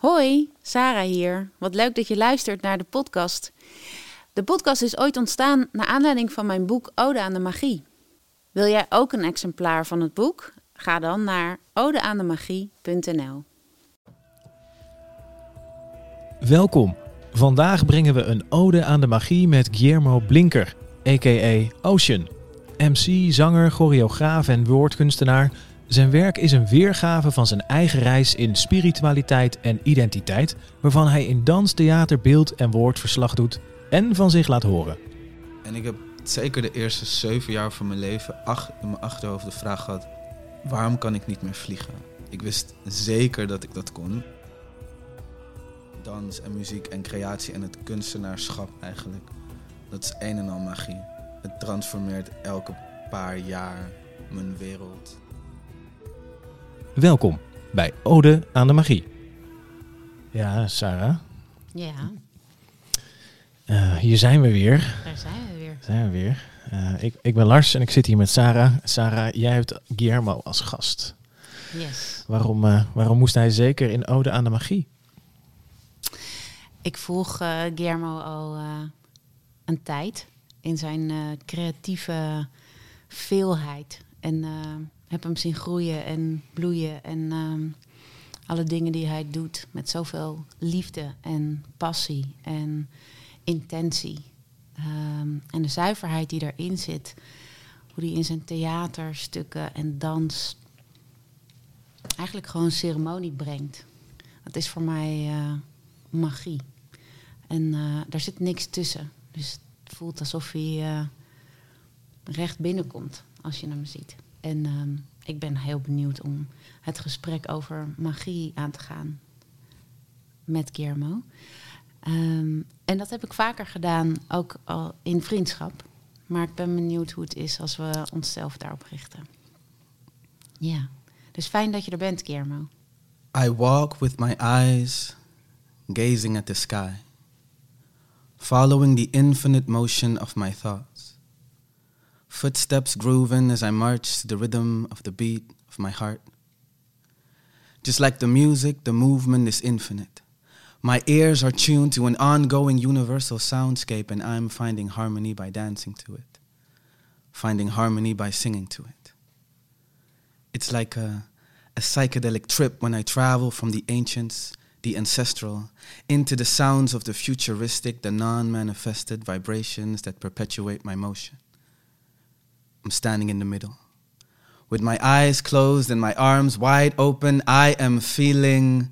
Hoi, Sarah hier. Wat leuk dat je luistert naar de podcast. De podcast is ooit ontstaan naar aanleiding van mijn boek Ode aan de Magie. Wil jij ook een exemplaar van het boek? Ga dan naar odeaandemagie.nl. Welkom. Vandaag brengen we een ode aan de magie met Guillermo Blinker, a.k.a. Ocean. MC, zanger, choreograaf en woordkunstenaar. Zijn werk is een weergave van zijn eigen reis in spiritualiteit en identiteit, waarvan hij in dans, theater, beeld en woord verslag doet en van zich laat horen. En ik heb zeker de eerste zeven jaar van mijn leven ach- in mijn achterhoofd de vraag gehad: waarom kan ik niet meer vliegen? Ik wist zeker dat ik dat kon. Dans en muziek en creatie en het kunstenaarschap eigenlijk. Dat is een en al magie. Het transformeert elke paar jaar mijn wereld. Welkom bij Ode aan de Magie. Ja, Sarah, Ja, eh, hier zijn we weer. daar zijn we weer. Zijn we weer. Eh, ik, ik ben Lars en ik zit hier met Sarah. Sarah, jij hebt Guillermo als gast. Yes. Waarom, eh, waarom moest hij zeker in Ode aan de Magie? Ik volg eh Guillermo al eh, een tijd in zijn eh, creatieve veelheid. En eh, heb hem zien groeien en bloeien. En ehm, alle dingen die hij doet met zoveel liefde en passie en intentie. Ehm, en de zuiverheid die erin zit. Hoe hij in zijn theaterstukken en dans eigenlijk gewoon ceremonie brengt. Dat is voor mij eh, magie. En eh daar zit niks tussen. Dus het voelt alsof hij eh, recht binnenkomt als je hem ziet. En ehm, ik ben heel benieuwd om het gesprek over magie aan te gaan met Guillermo. Ehm, en dat heb ik vaker gedaan, ook al in vriendschap. Maar ik ben benieuwd hoe het is als we onszelf daarop richten. Ja, dus fijn dat je er bent, Guillermo. I walk with my eyes gazing at the sky, following the infinite motion of my thoughts. Footsteps grooving as I march to the rhythm of the beat of my heart. Just like the music, the movement is infinite. My ears are tuned to an ongoing universal soundscape, and I'm finding harmony by dancing to it, finding harmony by singing to it. It's like a a psychedelic trip when I travel from the ancients, the ancestral, into the sounds of the futuristic, the non manifested vibrations that perpetuate my motion. I'm standing in the middle. With my eyes closed and my arms wide open, I am feeling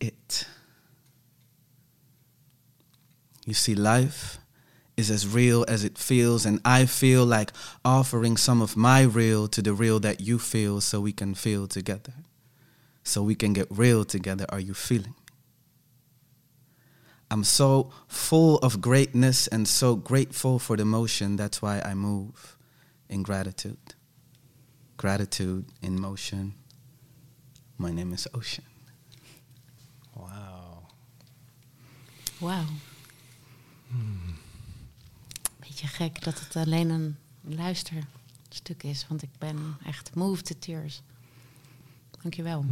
it. You see, life is as real as it feels, and I feel like offering some of my real to the real that you feel so we can feel together. So we can get real together. Are you feeling? I'm so full of greatness and so grateful for the motion. That's why I move in gratitude. Gratitude in motion. My name is Ocean. Wauw. Wauw. Beetje gek dat het alleen een luisterstuk is, want ik ben echt moved to tears. Dankjewel.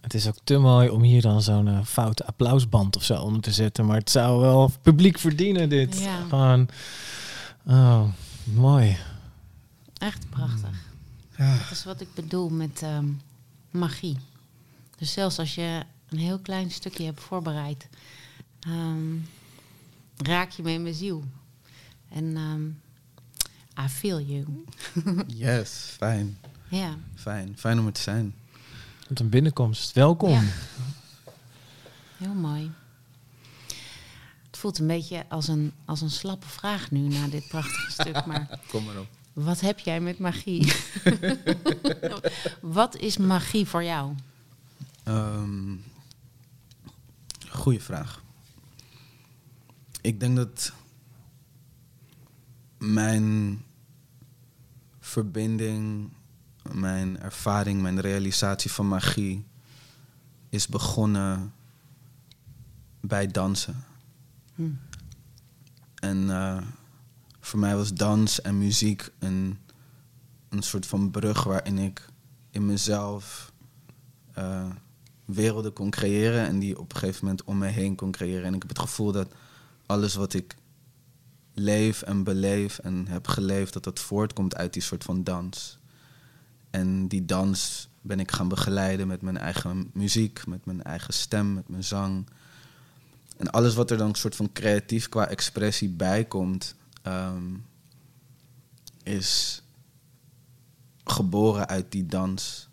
Het is ook te mooi om hier dan zo'n eh, foute applausband of zo onder te zetten. Maar het zou wel publiek verdienen, dit. Ja. Gewoon. Oh, mooi. Echt prachtig. Dat is wat ik bedoel met ehm, magie. Dus zelfs als je een heel klein stukje hebt voorbereid, ehm, raak je me in mijn ziel. En ehm, I feel you. Yes, fijn. Ja. Fijn. Fijn om er te zijn. Wat een binnenkomst. Welkom. Ja. Heel mooi. Het voelt een beetje als een, als een slappe vraag nu na dit prachtige stuk. Maar Kom maar op. wat heb jij met magie? wat is magie voor jou? Ehm goeie vraag. Ik denk dat mijn verbinding, mijn ervaring, mijn realisatie van magie is begonnen bij dansen. En eh, voor mij was dans en muziek een, een soort van brug waarin ik in mezelf eh, werelden kon creëren en die op een gegeven moment om me heen kon creëren. En ik heb het gevoel dat alles wat ik leef en beleef en heb geleefd, dat dat voortkomt uit die soort van dans. En die dans ben ik gaan begeleiden met mijn eigen muziek, met mijn eigen stem, met mijn zang. En alles wat er dan soort van creatief qua expressie bij komt, ehm, is geboren uit die dans.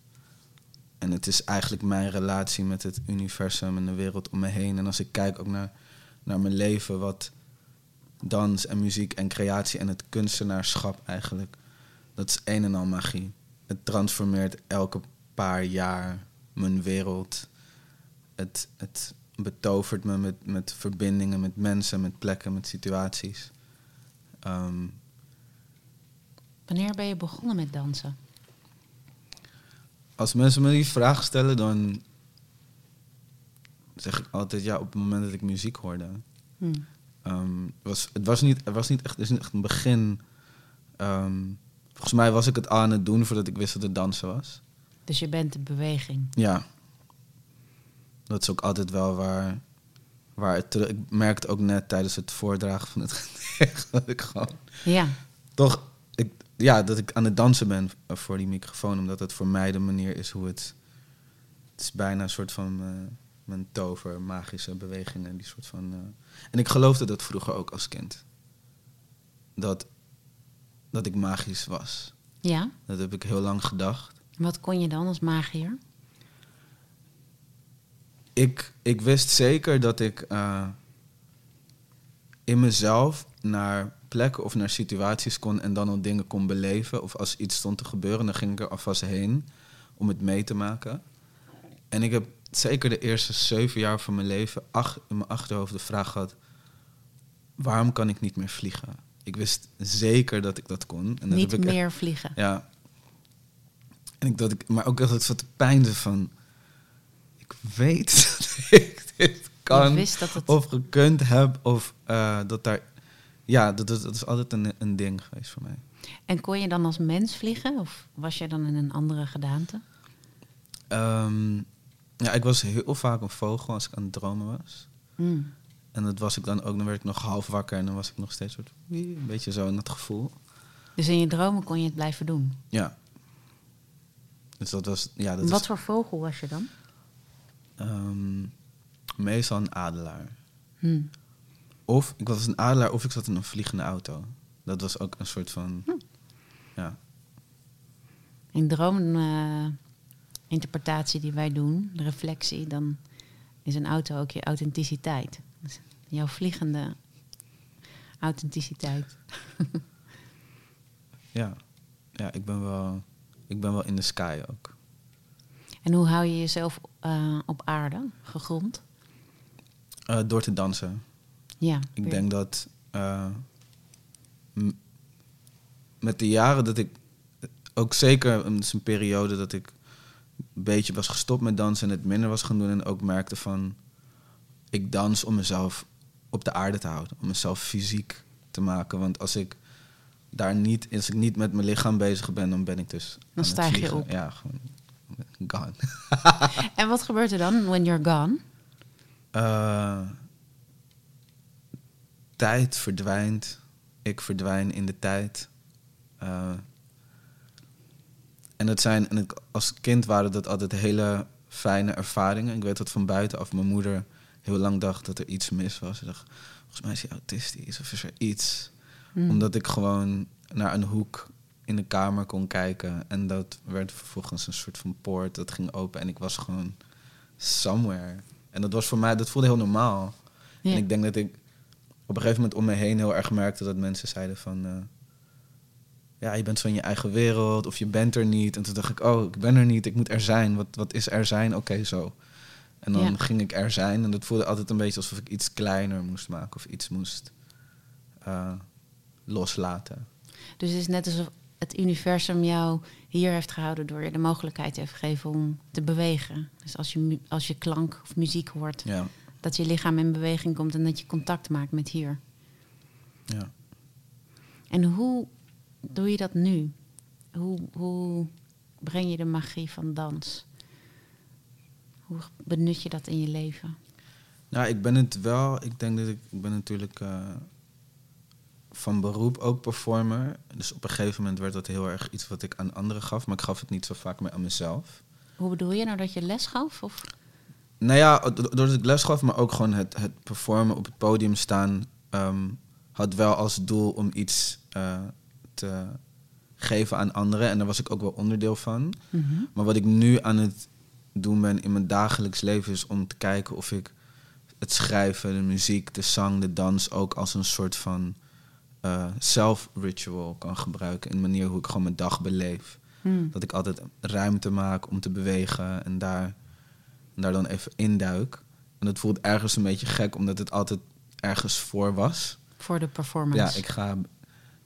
En het is eigenlijk mijn relatie met het universum en de wereld om me heen. En als ik kijk ook naar, naar mijn leven, wat dans en muziek en creatie en het kunstenaarschap eigenlijk, dat is een en al magie. Het transformeert elke paar jaar mijn wereld. Het, het betovert me met, met verbindingen, met mensen, met plekken, met situaties. Ehm, Wanneer ben je begonnen met dansen? als mensen me die vraag stellen, dan zeg ik altijd ja, op het moment dat ik muziek hoorde. Hm. Ehm, was, het was niet, er was niet echt, er is niet echt een begin. Ehm, volgens mij was ik het aan het doen voordat ik wist dat het dansen was. Dus je bent de beweging. Ja. Dat is ook altijd wel waar, waar het terug- Ik merkte ook net tijdens het voordragen van het gedicht dat ik gewoon Ja, toch, ik, ja, dat ik aan het dansen ben voor die microfoon, omdat het voor mij de manier is hoe het. Het is bijna een soort van eh, mijn tover, magische bewegingen, die soort van. eh. en ik geloofde dat vroeger ook als kind. Dat, dat ik magisch was. ja. Dat heb ik heel lang gedacht. Wat kon je dan als magier? Ik, ik wist zeker dat ik eh, in mezelf naar plekken of naar situaties kon en dan al dingen kon beleven. Of als iets stond te gebeuren, dan ging ik er alvast heen om het mee te maken. En ik heb zeker de eerste zeven jaar van mijn leven ach, in mijn achterhoofd de vraag gehad: waarom kan ik niet meer vliegen? Ik wist zeker dat ik dat kon. En dat Niet heb ik echt- meer vliegen. ja. En ik, dat ik, maar ook altijd wat de pijn van. Ik weet dat ik dit kan het... of gekund heb of eh, dat daar. Ja, dat, dat, dat is altijd een, een ding geweest voor mij. En kon je dan als mens vliegen? Of was jij dan in een andere gedaante? Ehm, ja, ik was heel vaak een vogel als ik aan het dromen was. Hm. En dat was ik dan ook, dan werd ik nog half wakker en dan was ik nog steeds soort, een beetje zo in dat gevoel. Dus in je dromen kon je het blijven doen. Ja. Dus dat was, ja, dat Wat is voor vogel was je dan? Ehm, meestal een adelaar. Hm. Of ik was een adelaar of ik zat in een vliegende auto. Dat was ook een soort van. Ja. In droominterpretatie die wij doen, de reflectie, dan is een auto ook je authenticiteit. Dus jouw vliegende authenticiteit. Ja. Ja, ik ben wel. Ik ben wel in de sky ook. En hoe hou je jezelf eh, op aarde, gegrond? Eh, door te dansen. Ja. Ik weer. denk dat. eh, met de jaren dat ik. Ook zeker, is een periode dat ik. een beetje was gestopt met dansen en het minder was gaan doen. En ook merkte van. Ik dans om mezelf op de aarde te houden. Om mezelf fysiek te maken. Want als ik daar niet, als ik niet met mijn lichaam bezig ben, dan ben ik dus. het stijg je op. Ja, gewoon gone. En wat gebeurt er dan when you're gone? Eh, tijd verdwijnt. Ik verdwijn in de tijd. Eh, en dat zijn, en ik, als kind waren dat altijd hele fijne ervaringen. Ik weet dat van buitenaf mijn moeder heel lang dacht dat er iets mis was. Ze dacht, volgens mij is hij autistisch of is er iets. Hm. Omdat ik gewoon naar een hoek in de kamer kon kijken. En dat werd vervolgens een soort van poort. Dat ging open en ik was gewoon somewhere. En dat was voor mij, dat voelde heel normaal. Ja. En ik denk dat ik op een gegeven moment om me heen heel erg merkte dat mensen zeiden van... eh, ja, je bent zo in je eigen wereld of je bent er niet. En toen dacht ik, oh, ik ben er niet, ik moet er zijn. Wat, wat is er zijn? Oké, zo. En dan Ja. ging ik er zijn en dat voelde altijd een beetje alsof ik iets kleiner moest maken of iets moest eh, loslaten. Dus het is net alsof het universum jou hier heeft gehouden door je de mogelijkheid heeft gegeven om te bewegen. Dus als je, als je klank of muziek hoort, Ja, dat je lichaam in beweging komt en dat je contact maakt met hier. ja. En hoe doe je dat nu? Hoe, hoe breng je de magie van dans? Hoe benut je dat in je leven? Nou, ik ben het wel. Ik denk dat ik, ik ben natuurlijk eh, van beroep ook performer. Dus op een gegeven moment werd dat heel erg iets wat ik aan anderen gaf, maar ik gaf het niet zo vaak meer aan mezelf. Hoe bedoel je nou dat je les gaf? Of? Nou ja, do- doordat ik les gaf, maar ook gewoon het, het performen op het podium staan, ehm, had wel als doel om iets eh, te geven aan anderen. En daar was ik ook wel onderdeel van. Mhm. Maar wat ik nu aan het doen ben in mijn dagelijks leven is om te kijken of ik het schrijven, de muziek, de zang, de dans ook als een soort van self-ritual kan gebruiken. In de manier hoe ik gewoon mijn dag beleef. Hmm. Dat ik altijd ruimte maak om te bewegen en daar, en daar dan even induik. En dat voelt ergens een beetje gek, omdat het altijd ergens voor was. Voor de performance. Ja, ik ga.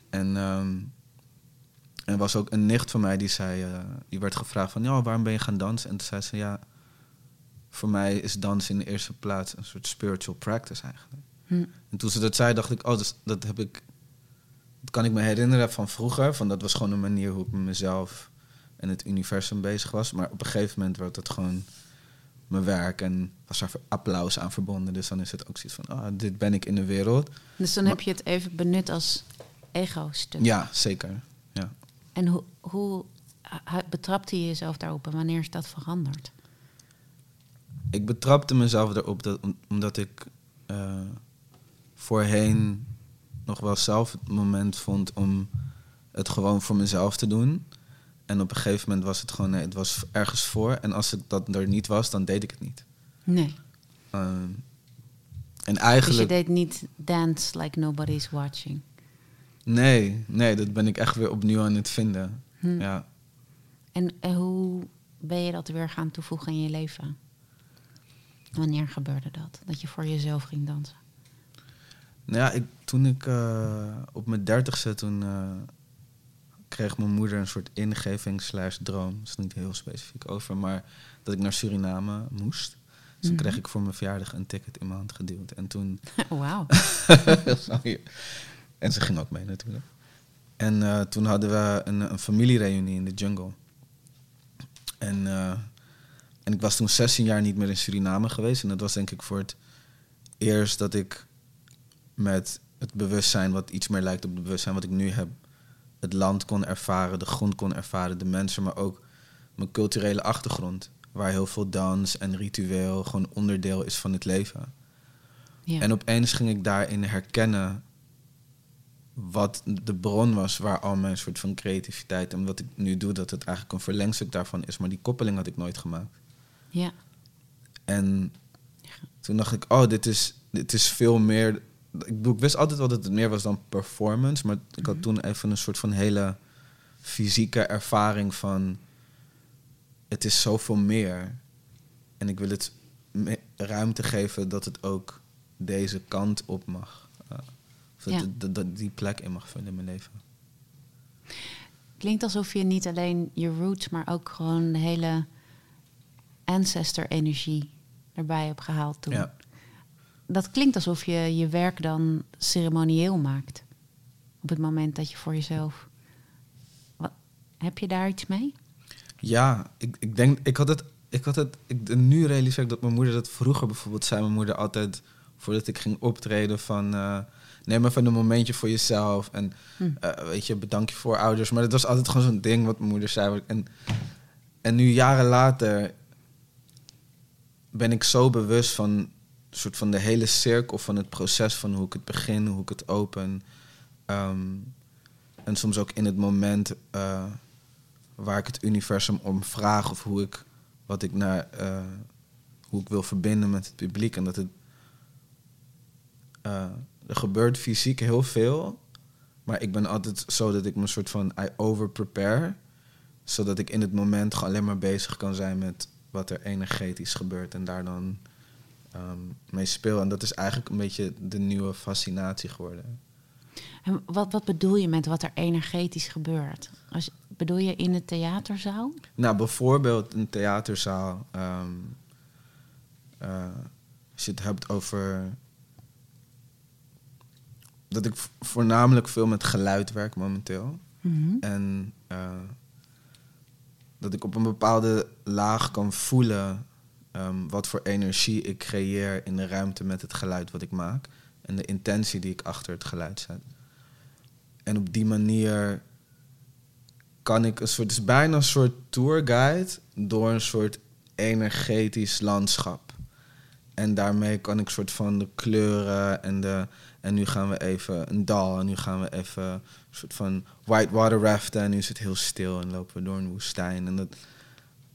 En ehm, er was ook een nicht van mij die zei, eh, die werd gevraagd van, ja, waarom ben je gaan dansen? En toen zei ze, ja, voor mij is dansen in de eerste plaats een soort spiritual practice eigenlijk. Hm. En toen ze dat zei, dacht ik, oh, dus, dat heb ik, dat kan ik me herinneren van vroeger. Van dat was gewoon een manier hoe ik met mezelf en het universum bezig was. Maar op een gegeven moment werd dat gewoon mijn werk en was er applaus aan verbonden. Dus dan is het ook zoiets van, ah, dit ben ik in de wereld. Dus dan heb je het even benut als ego-stuk. Ja, zeker. Ja. En hoe, hoe betrapte je jezelf daarop en wanneer is dat veranderd? Ik betrapte mezelf erop dat, om- omdat ik eh, voorheen nog wel zelf het moment vond om het gewoon voor mezelf te doen. En op een gegeven moment was het gewoon, nee, het was ergens voor. En als het dat er niet was, dan deed ik het niet. Nee. Ehm, en Dus je eigenlijk, deed niet dance like nobody's watching. nee, nee, dat ben ik echt weer opnieuw aan het vinden. Hm. Ja. En, en hoe ben je dat weer gaan toevoegen in je leven? Wanneer gebeurde dat? Dat je voor jezelf ging dansen? Nou ja, ik, toen ik eh, op mijn dertigste, toen eh, kreeg mijn moeder een soort ingeving slash droom. Dat is niet heel specifiek over, maar dat ik naar Suriname moest. Dus toen Mhm. kreeg ik voor mijn verjaardag een ticket in mijn hand geduwd. En toen... Wauw. En ze ging ook mee natuurlijk. En eh, toen hadden we een, een familiereunie in de jungle. En, en ik was toen 16 jaar niet meer in Suriname geweest. En dat was denk ik voor het eerst dat ik met het bewustzijn, wat iets meer lijkt op het bewustzijn wat ik nu heb, het land kon ervaren, de grond kon ervaren, de mensen, maar ook mijn culturele achtergrond. Waar heel veel dans en ritueel gewoon onderdeel is van het leven. Ja. En opeens ging ik daarin herkennen wat de bron was waar al mijn soort van creativiteit en wat ik nu doe, dat het eigenlijk een verlengstuk daarvan is. Maar die koppeling had ik nooit gemaakt. ja. En toen dacht ik, oh, dit is, dit is veel meer. Ik, bedoel, ik wist altijd wel dat het meer was dan performance, maar ik had toen even een soort van hele fysieke ervaring van het is zoveel meer. En ik wil het ruimte geven dat het ook deze kant op mag. Uh, of dat, Ja. het- dat, dat die plek in mag vullen in mijn leven. Klinkt alsof je niet alleen je roots, maar ook gewoon de hele ancestor-energie erbij hebt gehaald toen. Ja. Dat klinkt alsof je je werk dan ceremonieel maakt. Op het moment dat je voor jezelf. Wat, heb je daar iets mee? Ja, ik, ik denk, ik had het, ik had het, ik, nu realiseer ik dat mijn moeder dat vroeger bijvoorbeeld zei. Mijn moeder altijd, voordat ik ging optreden, van eh, neem even een momentje voor jezelf. En Hm. eh, weet je, bedank je voor ouders. Maar dat was altijd gewoon zo'n ding wat mijn moeder zei. En, en nu jaren later ben ik zo bewust van, soort van de hele cirkel van het proces van hoe ik het begin, hoe ik het open. Ehm, en soms ook in het moment eh, waar ik het universum om vraag of hoe ik wat ik naar eh, hoe ik wil verbinden met het publiek en dat het eh, er gebeurt fysiek heel veel, maar ik ben altijd zo dat ik me soort van I over prepare, zodat ik in het moment gewoon alleen maar bezig kan zijn met wat er energetisch gebeurt en daar dan ehm, mee speel. En dat is eigenlijk een beetje de nieuwe fascinatie geworden. En wat, wat bedoel je met wat er energetisch gebeurt? Als, bedoel je in de theaterzaal? Nou, bijvoorbeeld een theaterzaal. ehm, eh, als je het hebt over. Dat ik voornamelijk veel met geluid werk momenteel. Mhm. En eh, dat ik op een bepaalde laag kan voelen ehm, wat voor energie ik creëer in de ruimte met het geluid wat ik maak. En de intentie die ik achter het geluid zet. En op die manier kan ik een soort, het is bijna een soort tourguide door een soort energetisch landschap. En daarmee kan ik soort van de kleuren en de. En nu gaan we even een dal. En nu gaan we even een soort van whitewater raften. En nu is het heel stil en lopen we door een woestijn. En dat,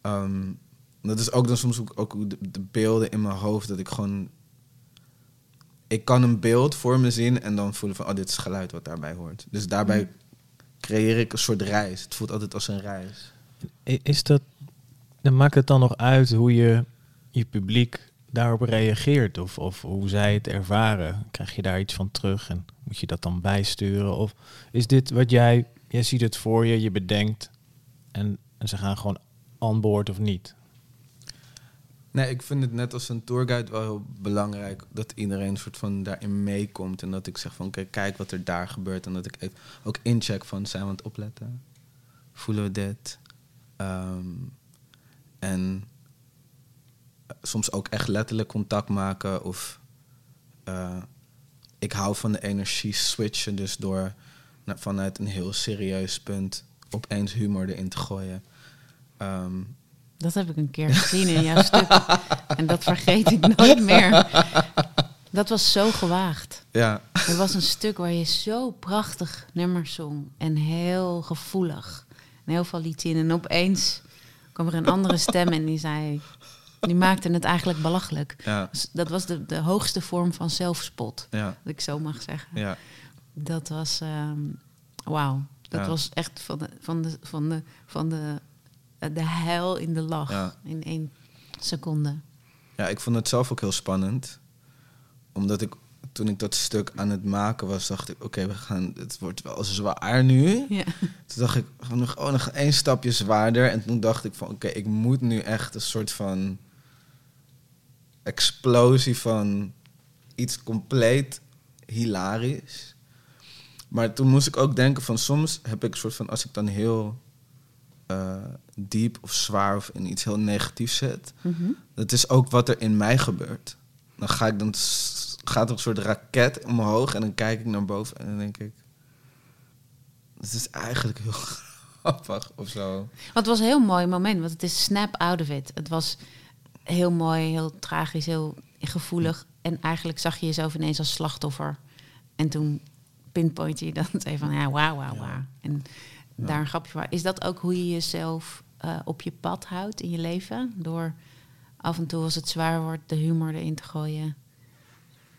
ehm, dat is ook dan soms ook, ook de, de beelden in mijn hoofd. Dat ik gewoon. Ik kan een beeld voor me zien en dan voelen van, oh, dit is geluid wat daarbij hoort. Dus daarbij creëer ik een soort reis. Het voelt altijd als een reis. Is dat, dan maakt het dan nog uit hoe je je publiek daarop reageert of, of hoe zij het ervaren? Krijg je daar iets van terug en moet je dat dan bijsturen? Of is dit wat jij, jij ziet het voor je, je bedenkt en, en ze gaan gewoon on board of niet? Nee, ik vind het net als een tourguide wel heel belangrijk dat iedereen soort van daarin meekomt. En dat ik zeg van oké, kijk wat er daar gebeurt. En dat ik ook incheck van zijn we aan het opletten? Voelen we dit? Ehm, en eh, soms ook echt letterlijk contact maken. Of eh, ik hou van de energie switchen. Dus door vanuit een heel serieus punt opeens humor erin te gooien. Ehm, Dat heb ik een keer gezien in jouw stuk. En dat vergeet ik nooit meer. Dat was zo gewaagd. ja, Er was een stuk waar je zo prachtig nummers zong. En heel gevoelig. En heel veel liet zien. En opeens kwam er een andere stem en die zei... Die maakte het eigenlijk belachelijk. ja, Dus dat was de, de hoogste vorm van zelfspot. ja, Dat ik zo mag zeggen. ja. Dat was... ehm, Wauw. Dat Ja. was echt van de, van de, van de, van de, de hel in de lach. Ja. In één seconde. Ja, ik vond het zelf ook heel spannend. Omdat ik, toen ik dat stuk aan het maken was, dacht ik, oké, we gaan, het wordt wel zwaar nu. Ja. Toen dacht ik, nog, oh, nog één stapje zwaarder. En toen dacht ik van, oké, ik moet nu echt een soort van explosie van iets compleet hilarisch. Maar toen moest ik ook denken van, soms heb ik een soort van, als ik dan heel eh, diep of zwaar of in iets heel negatiefs zit, Mhm. dat is ook wat er in mij gebeurt. Dan ga ik dan gaat er een soort raket omhoog en dan kijk ik naar boven en dan denk ik, het is eigenlijk heel grappig of zo. Want het was een heel mooi moment, want het is snap out of it. Het was heel mooi, heel tragisch, heel gevoelig. En eigenlijk zag je jezelf ineens als slachtoffer. En toen pinpoint je dan even van, ja, wauw, wauw, wauw. En daar een grapje voor. Is dat ook hoe je jezelf eh, op je pad houdt in je leven? Door af en toe, als het zwaar wordt, de humor erin te gooien.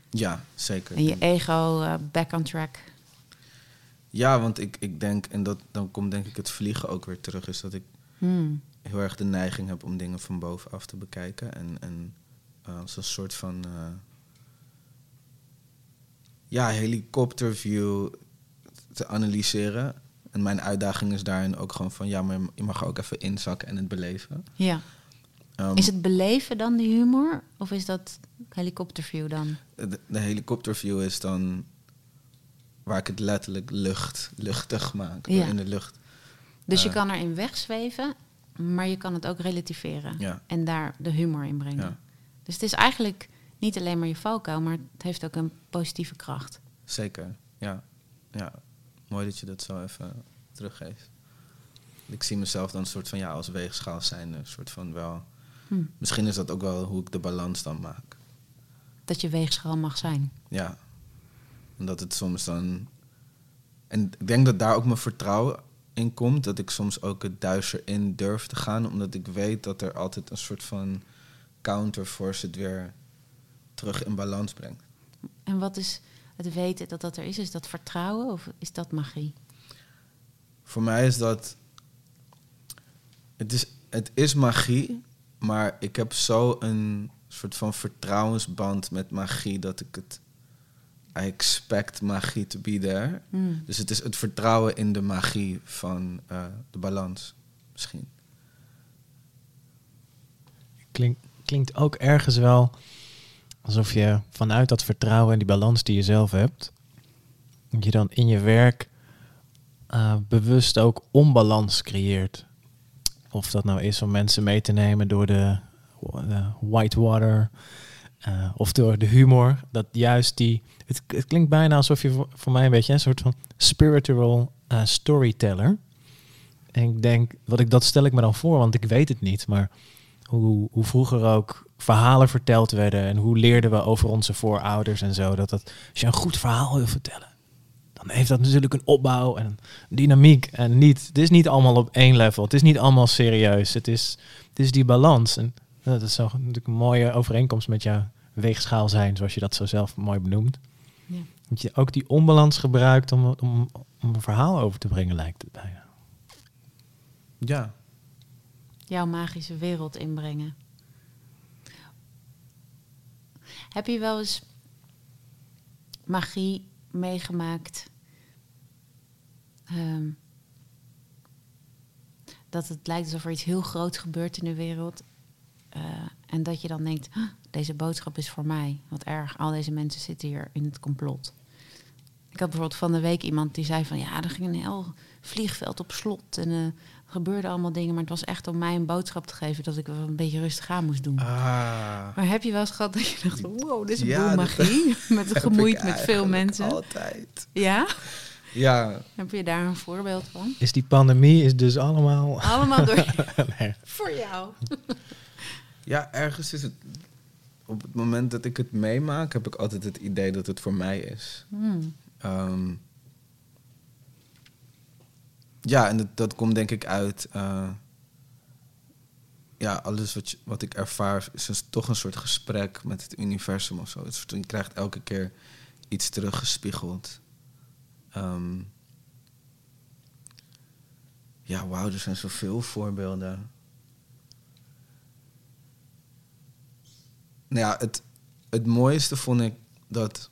Ja, zeker. En je ego eh, back on track. Ja, want ik, ik denk, en dat, dan komt denk ik het vliegen ook weer terug, is dat ik Hmm. heel erg de neiging heb om dingen van bovenaf te bekijken. En, en eh, als een soort van ja, helikopterview te analyseren. En mijn uitdaging is daarin ook gewoon van ja, maar je mag ook even inzakken en het beleven. Ja. Ehm, Is het beleven dan die humor? Of is dat helikopterview dan? de, de helikopterview is dan waar ik het letterlijk lucht, luchtig maak. Ja. In de lucht. Dus je Eh. kan erin wegzweven, maar je kan het ook relativeren. Ja. En daar de humor in brengen. Ja. Dus het is eigenlijk niet alleen maar je valkuil, maar het heeft ook een positieve kracht. Zeker, ja. ja. Mooi dat je dat zo even teruggeeft. Ik zie mezelf dan een soort van ja, als weegschaal zijn, een soort van wel. Hm. Misschien is dat ook wel hoe ik de balans dan maak. Dat je weegschaal mag zijn. Ja. En dat het soms dan. En ik denk dat daar ook mijn vertrouwen in komt. Dat ik soms ook het duister in durf te gaan. Omdat ik weet dat er altijd een soort van counterforce het weer terug in balans brengt. En wat is het weten dat dat er is? Is dat vertrouwen of is dat magie? Voor mij is dat. Het is, het is magie, maar ik heb zo een soort van vertrouwensband met magie dat ik het. I expect magie to be there. Hmm. Dus het is het vertrouwen in de magie van eh, de balans, misschien. Klink, klinkt ook ergens wel alsof je vanuit dat vertrouwen en die balans die je zelf hebt, je dan in je werk eh, bewust ook onbalans creëert. Of dat nou is om mensen mee te nemen door de uh, Whitewater. Uh, of door de humor. Dat juist die. Het, klinkt bijna alsof je voor, voor, mij een beetje een soort van spiritual uh, storyteller. En ik denk, wat ik, dat stel ik me dan voor, want ik weet het niet. Maar hoe, hoe vroeger ook verhalen verteld werden en hoe leerden we over onze voorouders en zo. Dat, dat als je een goed verhaal wil vertellen, dan heeft dat natuurlijk een opbouw en een dynamiek. En niet, het is niet allemaal op één level. Het is niet allemaal serieus. Het is, het is die balans. En dat is zo natuurlijk een mooie overeenkomst met jouw weegschaal zijn, zoals je dat zo zelf mooi benoemt. Ja. Dat je ook die onbalans gebruikt om, om, om een verhaal over te brengen, lijkt het bijna. Ja. Jouw magische wereld inbrengen. Heb je wel eens magie meegemaakt? Um, dat het lijkt alsof er iets heel groot gebeurt in de wereld. Uh, en dat je dan denkt, deze boodschap is voor mij. Wat erg, al deze mensen zitten hier in het complot. Ik had bijvoorbeeld van de week iemand die zei van... ja, er ging een heel vliegveld op slot en uh, er gebeurden allemaal dingen... maar het was echt om mij een boodschap te geven... dat ik wel een beetje rustig aan moest doen. Ah. Maar heb je wel eens gehad dat je dacht... wow, dit is een ja, boel magie. met gemoeid met veel mensen. altijd. Ja? Ja. Heb je daar een voorbeeld van? Is die pandemie is dus allemaal... Allemaal door... nee. Voor jou. Ja, ergens is het. Op het moment dat ik het meemaak, heb ik altijd het idee dat het voor mij is. Hmm. Um, ja, en dat, dat, komt denk ik uit. Uh, ja, alles wat, wat ik ervaar is toch een soort gesprek met het universum of zo. Je krijgt elke keer iets teruggespiegeld. Um, ja, wauw, er zijn zoveel voorbeelden. nou ja, het, het mooiste vond ik dat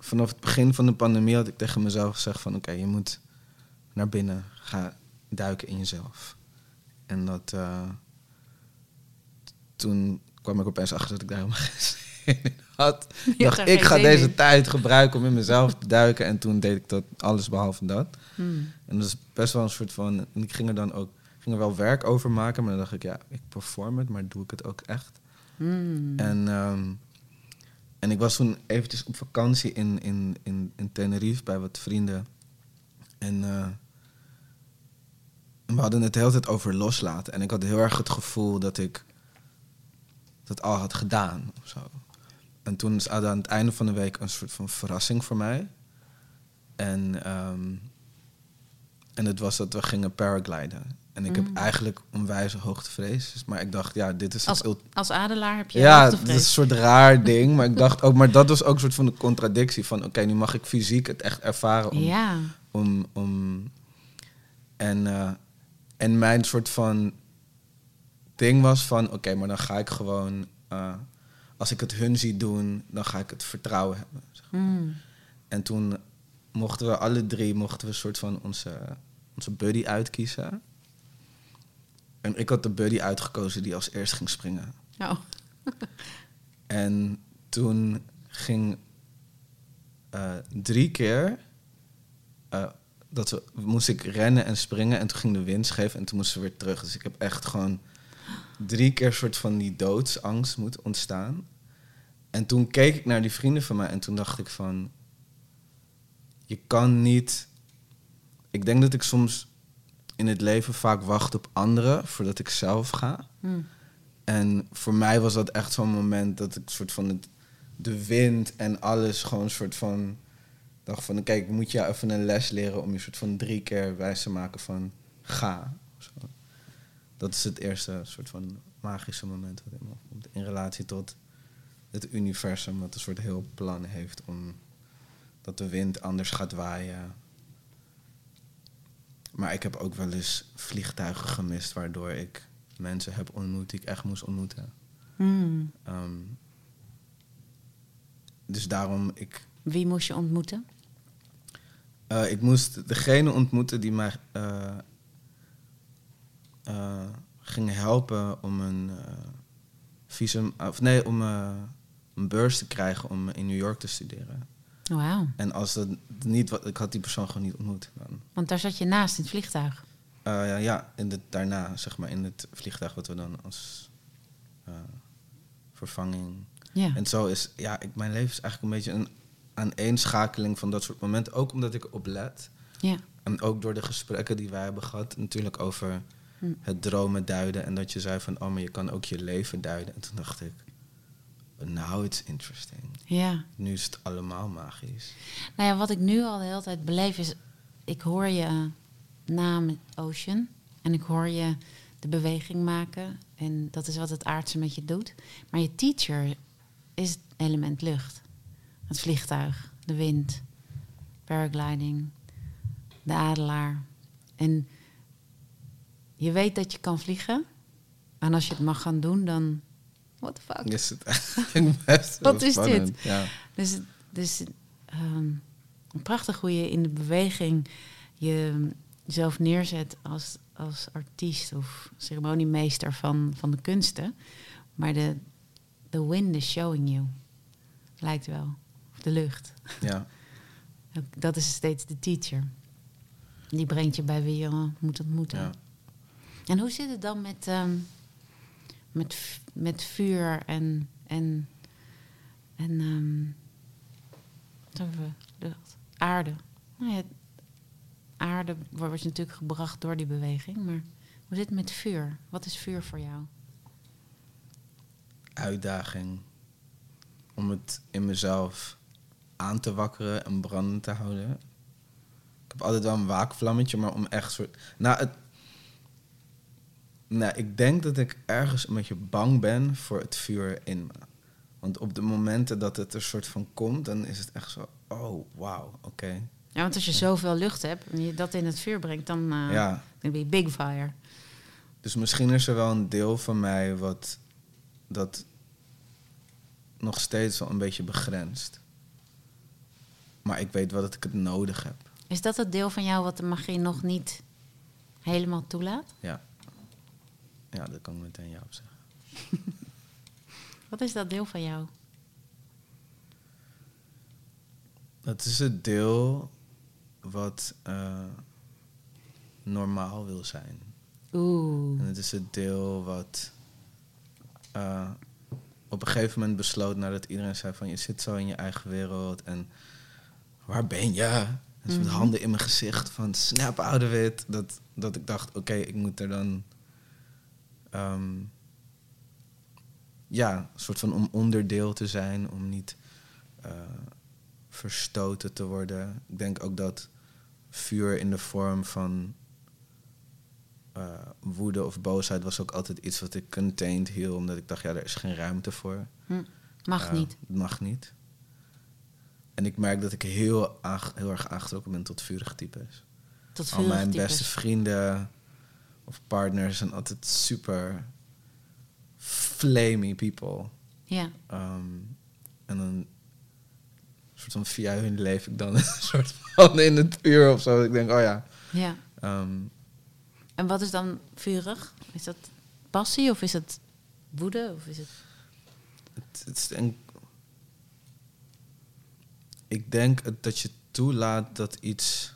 vanaf het begin van de pandemie had ik tegen mezelf gezegd van oké, je moet naar binnen gaan duiken in jezelf. En dat uh, toen kwam ik opeens achter dat ik daar helemaal geen zin in had. Ik dacht, ik ga deze in. tijd gebruiken om in mezelf te duiken. En toen deed ik dat alles behalve dat. Hmm. En dat is best wel een soort van. En ik ging er dan ook ging er wel werk over maken, maar dan dacht ik, ja, ik perform het, maar doe ik het ook echt? Mm. En, um, en ik was toen eventjes op vakantie in, in, in, in Tenerife bij wat vrienden. En uh, we hadden het de hele tijd over loslaten. En ik had heel erg het gevoel dat ik dat al had gedaan of zo. En toen is aan het einde van de week een soort van verrassing voor mij. En, um, en het was dat we gingen paragliden. En ik heb mm. eigenlijk onwijs hoogtevrees. Maar ik dacht, ja, dit is... Als, als adelaar heb je Ja, dat is een soort raar ding. Maar ik dacht ook... Maar dat was ook een soort van de contradictie van... Oké, nu mag ik fysiek het echt ervaren om... Ja. om, om en, uh, en mijn soort van ding was van... Oké, maar dan ga ik gewoon... Uh, als ik het hun zie doen, dan ga ik het vertrouwen hebben. Zeg maar. mm. En toen mochten we alle drie... mochten we een soort van onze, onze buddy uitkiezen. En ik had de buddy uitgekozen die als eerst ging springen. Oh. en toen ging uh, drie keer uh, dat we, moest ik rennen en springen en toen ging de wind scheef en toen moesten we weer terug. Dus ik heb echt gewoon drie keer soort van die doodsangst moet ontstaan. En toen keek ik naar die vrienden van mij en toen dacht ik van, je kan niet. Ik denk dat ik soms in het leven vaak wacht op anderen voordat ik zelf ga. Hmm. En voor mij was dat echt zo'n moment dat ik soort van het, de wind en alles gewoon soort van dacht van kijk, moet je even een les leren om je soort van drie keer wijs te maken van ga. Zo. Dat is het eerste soort van magische moment wat in me opkomt. In relatie tot het universum, dat een soort heel plan heeft om dat de wind anders gaat waaien maar ik heb ook wel eens vliegtuigen gemist waardoor ik mensen heb ontmoet die ik echt moest ontmoeten. Hmm. Um, dus daarom ik. Wie moest je ontmoeten? Uh, ik moest degene ontmoeten die mij uh, uh, ging helpen om een visum, of nee, om een beurs te krijgen om in New York te studeren. En als dat niet wat, ik had die persoon gewoon niet ontmoet. Dan. Want daar zat je naast in het vliegtuig. Uh, Eh, ja, in het, daarna, zeg maar, in het vliegtuig wat we dan als eh, vervanging. Ja. En zo is, ja, ik, mijn leven is eigenlijk een beetje een aaneenschakeling van dat soort momenten. Ook omdat ik op let. ja. En ook door de gesprekken die wij hebben gehad, natuurlijk over Hm. het dromen duiden. En dat je zei van, oh, maar je kan ook je leven duiden. En toen dacht ik, now it's interesting. ja. Nu is het allemaal magisch. Nou ja, wat ik nu al de hele tijd beleef is... Ik hoor je naam Ocean. En ik hoor je de beweging maken. En dat is wat het aardse met je doet. Maar je teacher is het element lucht. Het vliegtuig, de wind, paragliding, de adelaar. En je weet dat je kan vliegen. En als je het mag gaan doen, dan... What the fuck? Is het eigenlijk best wel Wat is dit? Ja. Dus, dus ehm, prachtig hoe je in de beweging je jezelf neerzet als, als artiest of ceremoniemeester van, van de kunsten. Maar de the wind is showing you. Lijkt wel. Of de lucht. ja. Dat is steeds de teacher. Die brengt je bij wie je moet ontmoeten. Ja. En hoe zit het dan met, ehm, met, met vuur en, en, en ehm, wat hebben we? lucht, aarde? Nou ja, aarde wordt natuurlijk gebracht door die beweging, maar hoe zit het met vuur? Wat is vuur voor jou? Uitdaging om het in mezelf aan te wakkeren en brandend te houden. Ik heb altijd wel een waakvlammetje, maar om echt soort... Nou, het... nou, ik denk dat ik ergens een beetje bang ben voor het vuur in me. Want op de momenten dat het er soort van komt, dan is het echt zo... Oh, wauw, oké. Ja, want als je zoveel lucht hebt en je dat in het vuur brengt, dan eh Ja, dan ben je big fire. Dus misschien is er wel een deel van mij wat dat nog steeds wel een beetje begrenst. Maar ik weet wel dat ik het nodig heb. Is dat het deel van jou wat de magie nog niet helemaal toelaat? Ja. Ja, dat kan ik meteen ja op zeggen. Wat is dat deel van jou? Dat is het deel wat eh, normaal wil zijn. Oeh. En het is het deel wat eh, op een gegeven moment besloot nadat iedereen zei van je zit zo in je eigen wereld en waar ben je? En zo met Mhm. handen in mijn gezicht van snap out of it. Dat, dat ik dacht oké, ik moet er dan ehm, ja, een soort van om onderdeel te zijn, om niet eh, verstoten te worden. Ik denk ook dat vuur in de vorm van eh, woede of boosheid was ook altijd iets wat ik contained hield, omdat ik dacht, ja, er is geen ruimte voor. Hm. Mag Eh, niet. het mag niet. En ik merk dat ik heel, heel erg aangetrokken ben tot vurige types. Tot Al vurig mijn types. beste vrienden of partners zijn altijd super flamey people. Ja. Ehm, en dan soort van via hun leef ik dan een soort van in het vuur of zo. Ik denk, oh ja. ja. ehm, En wat is dan vurig? Is dat passie of is het woede? Of is het... het, het is ik denk dat je toelaat dat iets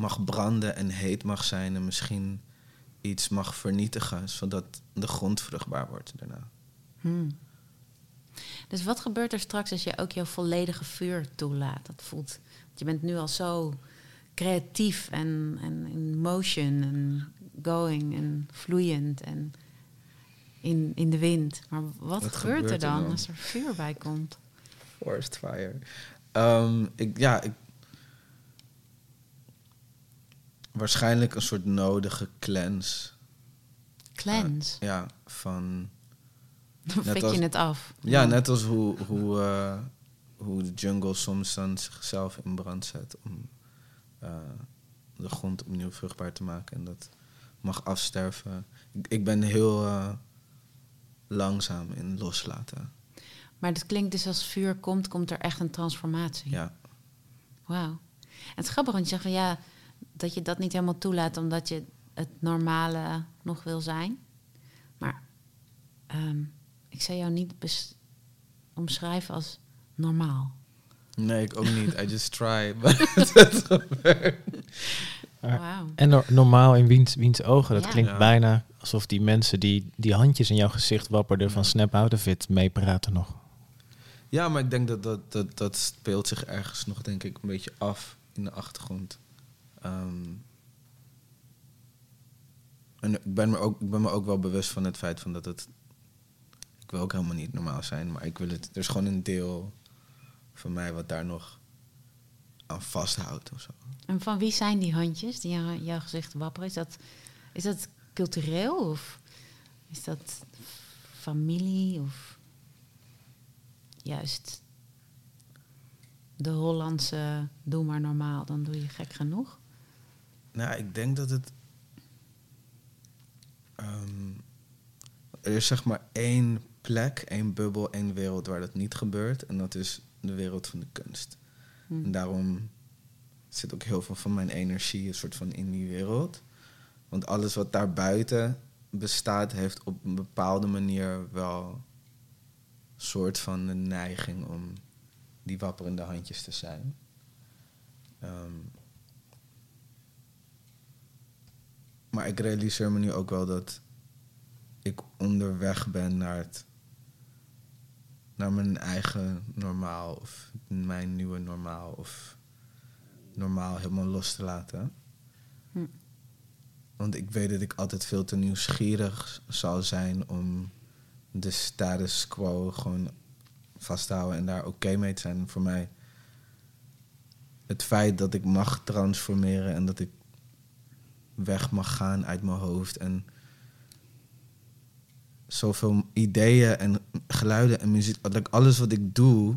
mag branden en heet mag zijn en misschien iets mag vernietigen, zodat de grond vruchtbaar wordt daarna. Hm. Dus wat gebeurt er straks als je ook jouw volledige vuur toelaat? Dat voelt... want Je bent nu al zo creatief en, en in motion en going en vloeiend en in, in de wind. Maar wat, Wat gebeurt, er er dan? als er vuur bij komt? Forest fire. Ehm, ik, ja, ik, waarschijnlijk een soort nodige cleanse. Cleanse. Ja, van Dan net als- je het af. Ja, net als hoe, hoe, eh, hoe de jungle soms dan zichzelf in brand zet om eh, de grond opnieuw vruchtbaar te maken. En dat mag afsterven. Ik, ik ben heel eh, langzaam in loslaten. Maar dat klinkt dus als vuur komt, komt er echt een transformatie. Ja, Wauw. En het is grappig, want je zegt van ja, dat je dat niet helemaal toelaat omdat je het normale nog wil zijn. Maar ehm, ik zou jou niet omschrijven als normaal. nee, ik ook niet. I just try. Wauw. En no- normaal in wiens, wiens ogen. Dat Ja. klinkt Ja. bijna alsof die mensen die die handjes in jouw gezicht wapperden van. Snap Out of It meepraten nog. Ja, maar ik denk dat dat, dat dat speelt zich ergens nog, denk ik, een beetje af in de achtergrond. Ehm, en ik ben, me ook, ik ben me ook wel bewust van het feit van dat het... Ik wil ook helemaal niet normaal zijn, maar ik wil het... Er is gewoon een deel van mij wat daar nog aan vasthoudt of zo. En van wie zijn die handjes die jou, jouw gezicht wapperen? Is dat, is dat cultureel of is dat familie of juist de Hollandse doe maar normaal, dan doe je gek genoeg? Nou, ik denk dat het. ehm, er is zeg maar één plek, één bubbel, één wereld waar dat niet gebeurt. En dat is de wereld van de kunst. Hm. En daarom zit ook heel veel van mijn energie een soort van in die wereld. Want alles wat daar buiten bestaat, heeft op een bepaalde manier wel een soort van een neiging om die wapperende handjes te zijn. Ehm, maar ik realiseer me nu ook wel dat ik onderweg ben naar het naar mijn eigen normaal of mijn nieuwe normaal of normaal helemaal los te laten. Hm. Want ik weet dat ik altijd veel te nieuwsgierig zal zijn om de status quo gewoon vast te houden en daar oké mee te zijn. Voor mij het feit dat ik mag transformeren en dat ik weg mag gaan uit mijn hoofd en zoveel ideeën en geluiden en muziek, alles wat ik doe,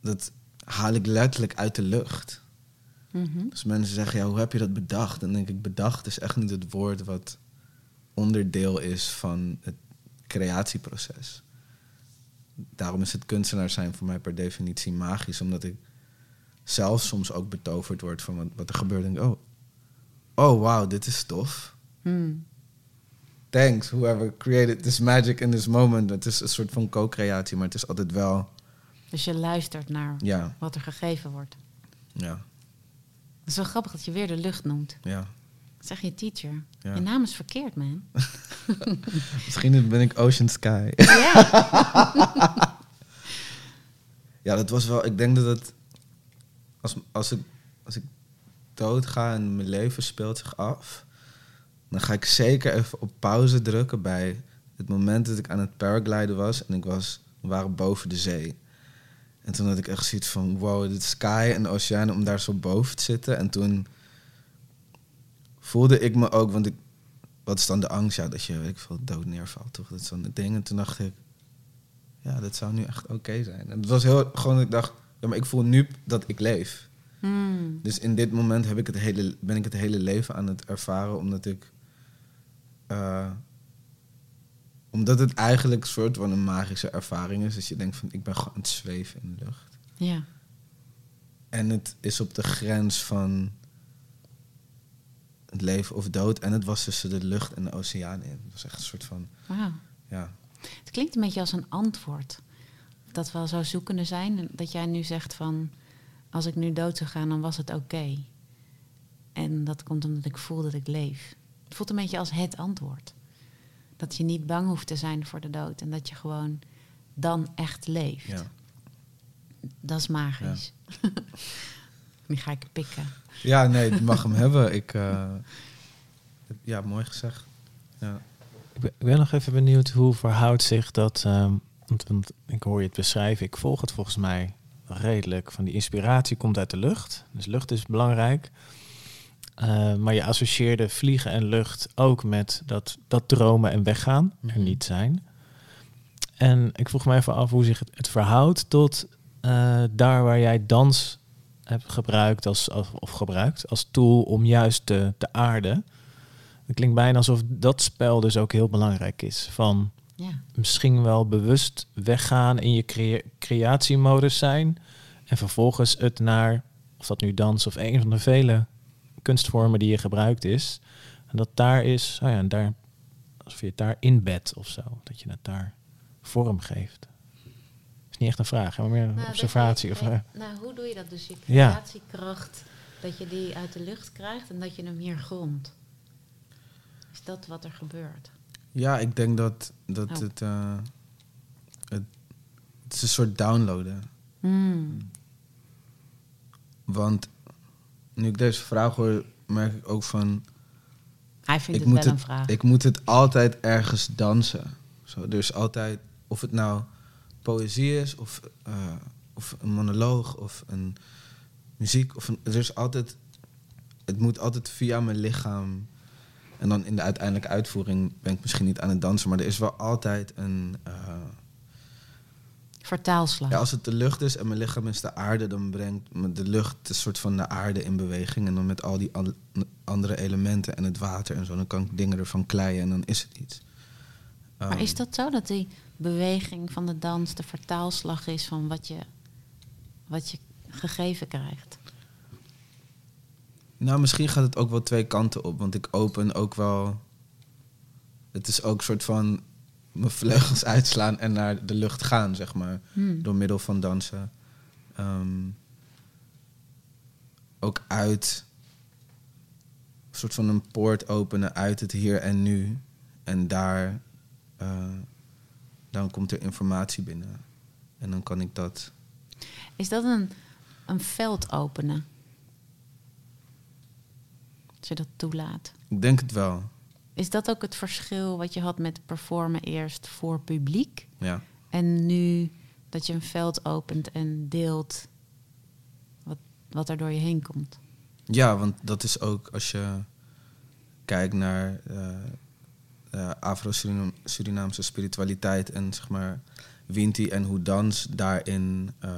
dat haal ik letterlijk uit de lucht. Mhm. Dus mensen zeggen, ja, hoe heb je dat bedacht? Dan denk ik, bedacht is echt niet het woord wat onderdeel is van het creatieproces. Daarom is het kunstenaar zijn voor mij per definitie magisch, omdat ik zelf soms ook betoverd word van wat, wat er gebeurt. Denk ik, oh, oh wow, dit is tof. Hm. Thanks, whoever created this magic in this moment. Het is een soort van co-creatie, maar het is altijd wel, Dus je luistert naar ja, wat er gegeven wordt. ja, Het is wel grappig dat je weer de lucht noemt. ja. Zeg je teacher. Ja. Je naam is verkeerd, man. Misschien ben ik Ocean Sky. ja. Ja, dat was wel. Ik denk dat het. Als, als, ik, als ik doodga en mijn leven speelt zich af. dan ga ik zeker even op pauze drukken bij het moment dat ik aan het paragliden was. en ik was, we waren boven de zee. En toen had ik echt zoiets van: wow, de sky en de oceaan om daar zo boven te zitten. En toen voelde ik me ook, want ik. Wat is dan de angst? Ja, dat je, weet ik veel, dood neervalt, toch? Dat is dan ding. En toen dacht ik, ja, dat zou nu echt oké zijn. En het was heel gewoon, ik dacht, ja, maar ik voel nu dat ik leef. Hm. Dus in dit moment heb ik het hele, ben ik het hele leven aan het ervaren, omdat ik. eh, omdat het eigenlijk een soort van een magische ervaring is. Dus je denkt van, ik ben gewoon aan het zweven in de lucht. Ja. En het is op de grens van het leven of dood. En het was tussen de lucht en de oceaan in. Het was echt een soort van, Wauw. ja. Het klinkt een beetje als een antwoord. Dat we al zo zoekende zijn. Dat jij nu zegt van... Als ik nu dood zou gaan, dan was het oké. En dat komt omdat ik voel dat ik leef. Het voelt een beetje als het antwoord. Dat je niet bang hoeft te zijn voor de dood. En dat je gewoon dan echt leeft. ja. Dat is magisch. nu ga ik pikken. Ja, nee, ik mag hem hebben. Ik, eh, ja, mooi gezegd. Ja. Ik ben, ik ben nog even benieuwd hoe verhoudt zich dat. ehm, want, want ik hoor je het beschrijven. Ik volg het volgens mij redelijk. Van die inspiratie komt uit de lucht. Dus lucht is belangrijk. Eh, maar je associeerde vliegen en lucht ook met dat, dat dromen en weggaan. Er Mhm. niet zijn. En ik vroeg me even af hoe zich het, het verhoudt tot eh, daar waar jij dans hebt gebruikt als, als, of gebruikt als tool om juist te, te aarden. Het klinkt bijna alsof dat spel dus ook heel belangrijk is. Van Ja. misschien wel bewust weggaan in je crea- creatiemodus zijn. En vervolgens het naar, of dat nu dans of een van de vele kunstvormen die je gebruikt is. En dat daar is, oh ja, en daar, alsof je het daar inbedt of zo. Dat je het daar vorm geeft. is niet echt een vraag, hè, maar meer een Nou, observatie. Of, eh, nou, hoe doe je dat dus? Je Ja. creatiekracht Dat je die uit de lucht krijgt en dat je hem hier grondt. Is dat wat er gebeurt? Ja, ik denk dat, dat Oh. het, eh, het... Het is een soort downloaden. Hmm. Want nu ik deze vraag hoor, merk ik ook van... Hij vindt ik het moet wel het, een vraag. Ik moet het altijd ergens dansen. Zo, dus altijd, of het nou poëzie is, of, eh, of een monoloog, of een muziek. Of een, er is altijd, het moet altijd via mijn lichaam. En dan in de uiteindelijke uitvoering ben ik misschien niet aan het dansen, maar er is wel altijd een. eh, Vertaalslag. ja, als het de lucht is en mijn lichaam is de aarde, dan brengt me de lucht een soort van de aarde in beweging. En dan met al die an- andere elementen en het water en zo, dan kan ik dingen ervan kleien en dan is het iets. maar Ehm, is dat zo dat die beweging van de dans de vertaalslag is van wat je, wat je gegeven krijgt? Nou, misschien gaat het ook wel twee kanten op, want ik open ook wel. Het is ook een soort van mijn vleugels uitslaan en naar de lucht gaan, zeg maar. Hmm. Door middel van dansen. Ehm, ook uit. Een soort van een poort openen uit het hier en nu. En daar. eh, dan komt er informatie binnen. En dan kan ik dat. Is dat een, een veld openen? Je dat toelaat. Ik denk het wel. Is dat ook het verschil wat je had met performen eerst voor publiek? Ja. En nu dat je een veld opent en deelt wat, wat er door je heen komt? Ja, want dat is ook als je kijkt naar eh, eh, Afro-Surinaamse spiritualiteit en zeg maar Winti en hoe dans daarin eh,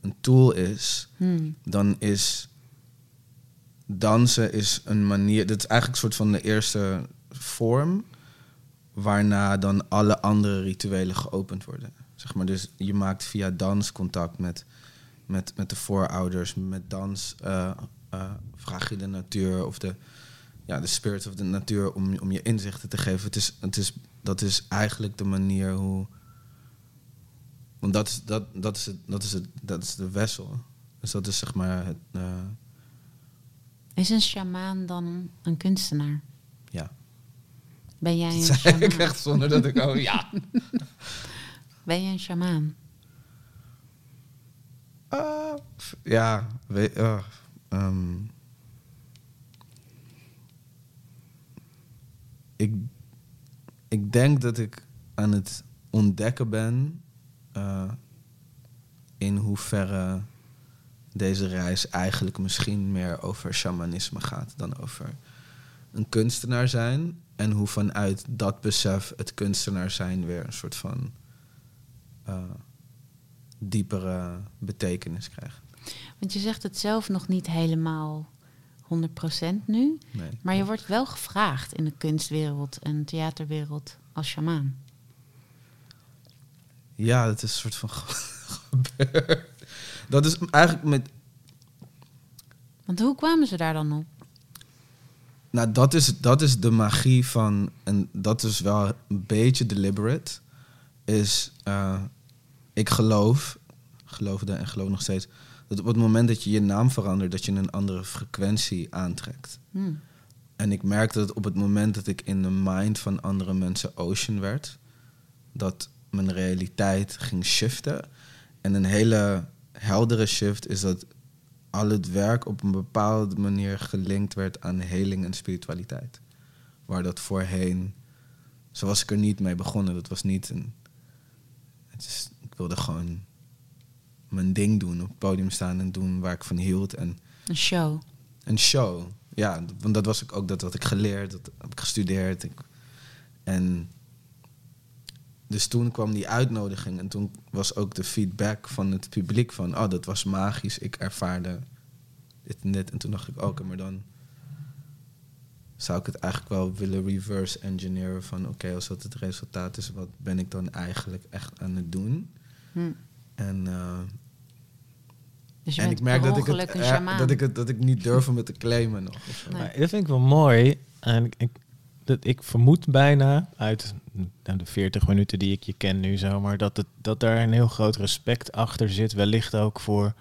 een tool is, Hmm. dan is dansen is een manier. Dat is eigenlijk een soort van de eerste vorm waarna dan alle andere rituelen geopend worden. Zeg maar, dus je maakt via dans contact met, met, met de voorouders. Met dans eh, vraag je de natuur of de, ja, de spirit of de natuur om, om je inzichten te geven. Het is, het is, dat is eigenlijk de manier hoe. Want dat is, dat, dat is, het, dat is, het, dat is de wessel. Dus dat is zeg maar het. eh, Is een sjamaan dan een kunstenaar? ja. Ben jij een zei ik sjamaan? echt zonder dat ik. Oh ja. Ben je een sjamaan? Ah, ja, weet, ah, ehm. ik, ik denk dat ik aan het ontdekken ben eh, in hoeverre deze reis eigenlijk misschien meer over shamanisme gaat dan over een kunstenaar zijn. En hoe vanuit dat besef het kunstenaar zijn weer een soort van eh, diepere betekenis krijgt. Want je zegt het zelf nog niet helemaal 100% nu. Nee. Maar je wordt wel gevraagd in de kunstwereld en theaterwereld als sjamaan. Ja, dat is een soort van gebeurd. Dat is eigenlijk met. Want hoe kwamen ze daar dan op? Nou, dat is, dat is de magie van. En dat is wel een beetje deliberate. Is. eh, ik geloof. Geloofde en geloof nog steeds. Dat op het moment dat je je naam verandert, dat je een andere frequentie aantrekt. Hmm. En ik merkte dat op het moment dat ik in de mind van andere mensen ocean werd, dat mijn realiteit ging shiften. En een hele heldere shift is dat al het werk op een bepaalde manier gelinkt werd aan heling en spiritualiteit. Waar dat voorheen, zo was ik er niet mee begonnen. Dat was niet een. Het is, ik wilde gewoon mijn ding doen, op het podium staan en doen waar ik van hield. En Een show. een show. Ja, want dat was ook, dat had ik geleerd, dat heb ik gestudeerd. Ik, en dus toen kwam die uitnodiging en toen was ook de feedback van het publiek van, oh, dat was magisch, ik ervaarde dit en dit. En toen dacht ik, oké, maar dan zou ik het eigenlijk wel willen reverse engineeren van, oké, als dat het resultaat is, wat ben ik dan eigenlijk echt aan het doen? Hmm. En uh, Dus je en bent ik merk dat ik, het, eh, dat, ik het, dat ik niet durf om het te claimen nog. Nee. Maar dat vind ik wel mooi. En ik, ik, dat, ik vermoed bijna uit de 40 minuten die ik je ken nu zomaar, dat, het, dat daar een heel groot respect achter zit. Wellicht ook voor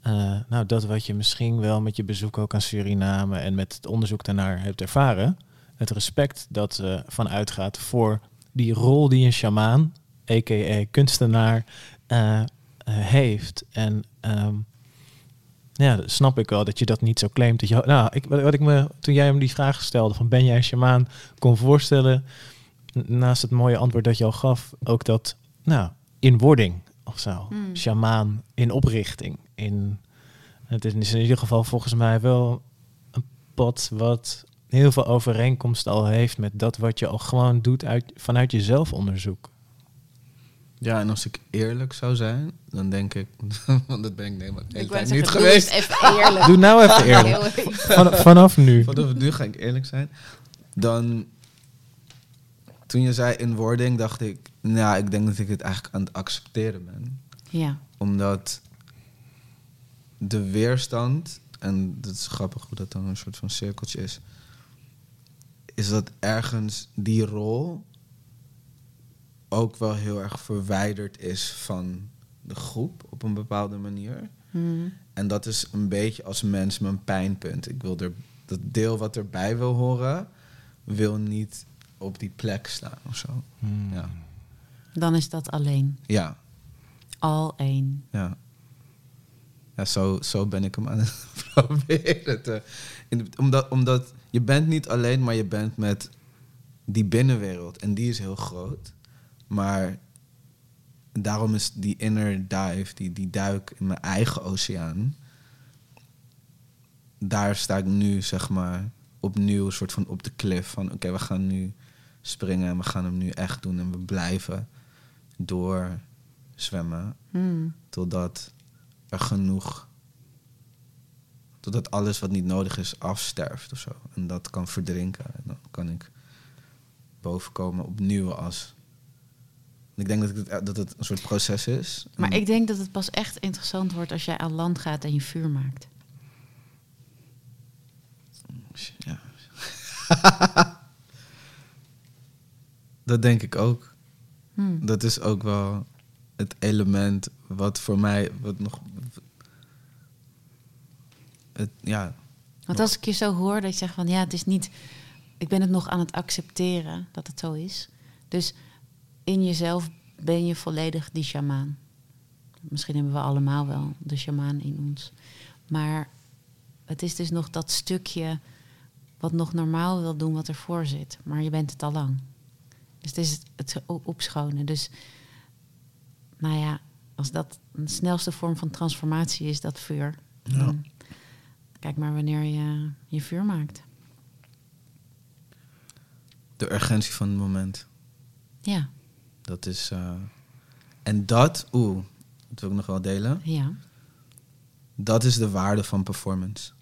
eh, nou, dat wat je misschien wel met je bezoek ook aan Suriname en met het onderzoek daarnaar hebt ervaren. Het respect dat uh, van uitgaat voor die rol die een shamaan, a.k.a. kunstenaar, uh, heeft. En um, ja, snap ik wel dat je dat niet zo claimt. Dat je, nou, ik, wat ik me toen jij hem die vraag stelde van ben jij een shamaan, kon voorstellen, naast het mooie antwoord dat je al gaf, ook dat, nou, in wording of zo. Shamaan in oprichting. In, het is in ieder geval volgens mij wel een pad wat heel veel overeenkomst al heeft met dat wat je al gewoon doet uit, vanuit je zelfonderzoek. Ja, en als ik eerlijk zou zijn, dan denk ik, want dat ben ik nee, maar de hele tijd niet geweest. Even eerlijk. Doe nou even eerlijk. Van, vanaf nu. Vanaf nu ga ik eerlijk zijn. Dan, toen je zei in wording, dacht ik, nou, ik denk dat ik het eigenlijk aan het accepteren ben. Ja. Omdat de weerstand, en dat is grappig hoe dat dan een soort van cirkeltje is, is dat ergens die rol ook wel heel erg verwijderd is van de groep op een bepaalde manier. Hmm. En dat is een beetje als mens mijn pijnpunt. Ik wil er, dat deel wat erbij wil horen, wil niet op die plek staan of zo. Hmm. Ja. Dan is dat alleen. Ja. Al één. Ja. Ja, zo, zo ben ik hem aan het proberen te... In, omdat, omdat je bent niet alleen, maar je bent met die binnenwereld. En die is heel groot. Maar daarom is die inner dive, die, die duik in mijn eigen oceaan... Daar sta ik nu, zeg maar, opnieuw een soort van op de cliff van... Oké, we gaan nu springen en we gaan hem nu echt doen. En we blijven door zwemmen. Hmm. Totdat er genoeg. Totdat alles wat niet nodig is afsterft of zo. En dat kan verdrinken. En dan kan ik bovenkomen opnieuw als. Ik denk dat, het, dat het een soort proces is. Maar ik denk dat het pas echt interessant wordt als jij aan land gaat en je vuur maakt. Ja. dat denk ik ook. Hmm. Dat is ook wel het element wat voor mij wat nog. Het, ja. Want als ik je zo hoor dat je zegt van ja, het is niet. Ik ben het nog aan het accepteren dat het zo is. Dus in jezelf ben je volledig die shamaan. Misschien hebben we allemaal wel de shamaan in ons. Maar het is dus nog dat stukje wat nog normaal wil doen wat ervoor zit. Maar je bent het al lang. Dus het is het, het opschonen. Dus nou ja, als dat een snelste vorm van transformatie is, dat vuur. Ja. Kijk maar wanneer je je vuur maakt. De urgentie van het moment. Ja. Dat is. Uh, en dat, oeh, dat wil ik nog wel delen. Ja. Dat is de waarde van performance.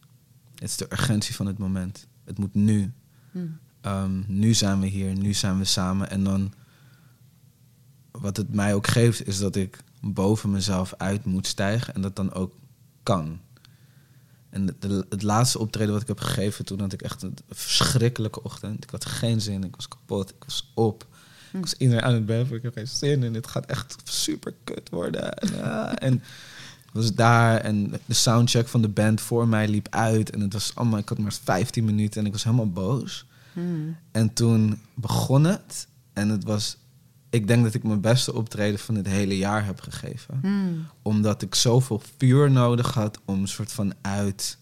Het is de urgentie van het moment. Het moet nu. Hm. Um, nu zijn we hier, nu zijn we samen. En dan, wat het mij ook geeft, is dat ik boven mezelf uit moet stijgen en dat dan ook kan. En het laatste optreden wat ik heb gegeven, toen had ik echt een verschrikkelijke ochtend. Ik had geen zin, ik was kapot, ik was op. Ik was iedereen aan het bed, ik heb geen zin en dit gaat echt super kut worden. En, ja, en was daar en de soundcheck van de band voor mij liep uit. En het was allemaal, ik had maar 15 minuten en ik was helemaal boos. Hmm. En toen begon het. En het was, ik denk dat ik mijn beste optreden van het hele jaar heb gegeven. Hmm. Omdat ik zoveel vuur nodig had om een soort van uit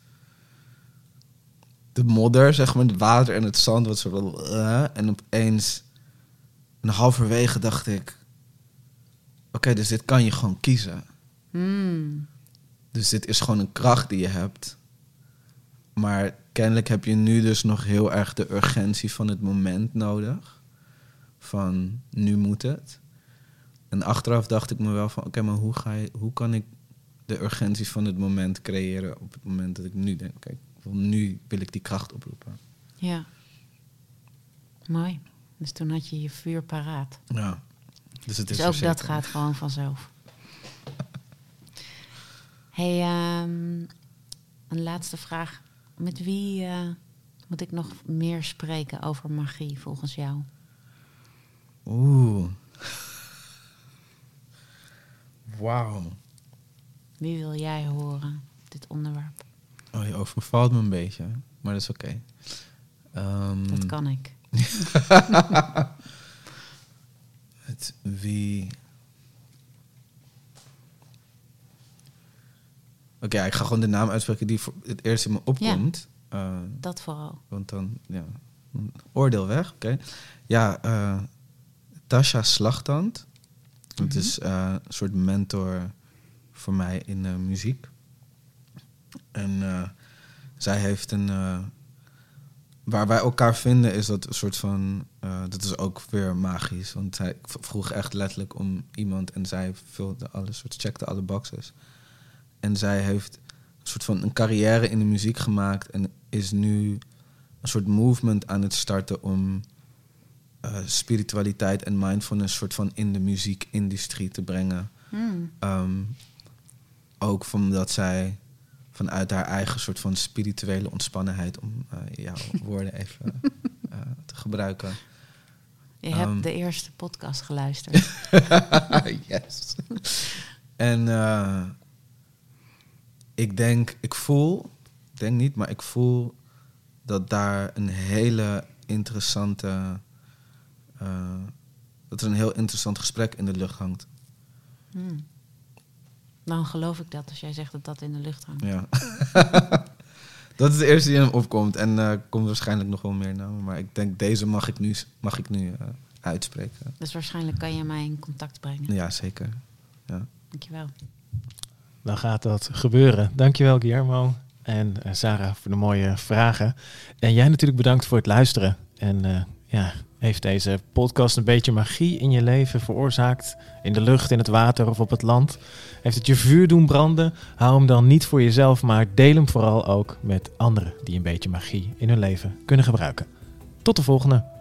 de modder, zeg maar, het water en het zand, wat zo. Uh, en opeens, een halverwege dacht ik: Oké, dus dit kan je gewoon kiezen. Hmm. Dus dit is gewoon een kracht die je hebt. Maar kennelijk heb je nu dus nog heel erg de urgentie van het moment nodig. Van nu moet het. En achteraf dacht ik me wel van oké, maar hoe, ga je, hoe kan ik de urgentie van het moment creëren op het moment dat ik nu denk, kijk, nu wil ik die kracht oproepen. Ja. Mooi. Dus toen had je je vuur paraat. Ja. Dus, het is dus ook er dat gaat gewoon vanzelf. hey, ehm, een laatste vraag. Met wie uh, moet ik nog meer spreken over magie volgens jou? Oeh. Wauw. Wie wil jij horen, dit onderwerp? Oh, je overvalt me een beetje, maar dat is oké. Ehm, Dat kan ik. Het wie. Oké, ik ga gewoon de naam uitspreken die voor het eerst in me opkomt. Eh, Dat vooral. want dan, ja, oordeel weg, oké. Ja, eh Tasha Slachtand. Het Mhm. is eh, een soort mentor voor mij in muziek. En zij heeft een... waar wij elkaar vinden is dat een soort van... dat is ook weer magisch. Want zij vroeg echt letterlijk om iemand en zij vulde alle soort, checkte alle boxes. En zij heeft een soort van een carrière in de muziek gemaakt en is nu een soort movement aan het starten om eh, spiritualiteit en mindfulness soort van in de muziekindustrie te brengen. Hmm. Ehm, ook omdat zij vanuit haar eigen soort van spirituele ontspannenheid, om eh, jouw woorden even eh, te gebruiken. Je hebt Ehm. de eerste podcast geluisterd. yes. En ik denk, ik voel, ik denk niet, maar ik voel dat daar een hele interessante, eh, dat er een heel interessant gesprek in de lucht hangt. Hmm. Dan geloof ik dat als jij zegt dat dat in de lucht hangt. Ja. dat is de eerste die in hem opkomt. En eh komt waarschijnlijk nog wel meer namen. Maar ik denk, deze mag ik nu, mag ik nu eh, uitspreken. Dus waarschijnlijk kan je mij in contact brengen. Ja, zeker. Ja. Dankjewel. Dan gaat dat gebeuren. Dankjewel Guillermo en eh, Sarah voor de mooie vragen. En jij natuurlijk bedankt voor het luisteren. En eh, ja, heeft deze podcast een beetje magie in je leven veroorzaakt? In de lucht, in het water of op het land? Heeft het je vuur doen branden? Hou hem dan niet voor jezelf, maar deel hem vooral ook met anderen die een beetje magie in hun leven kunnen gebruiken. Tot de volgende.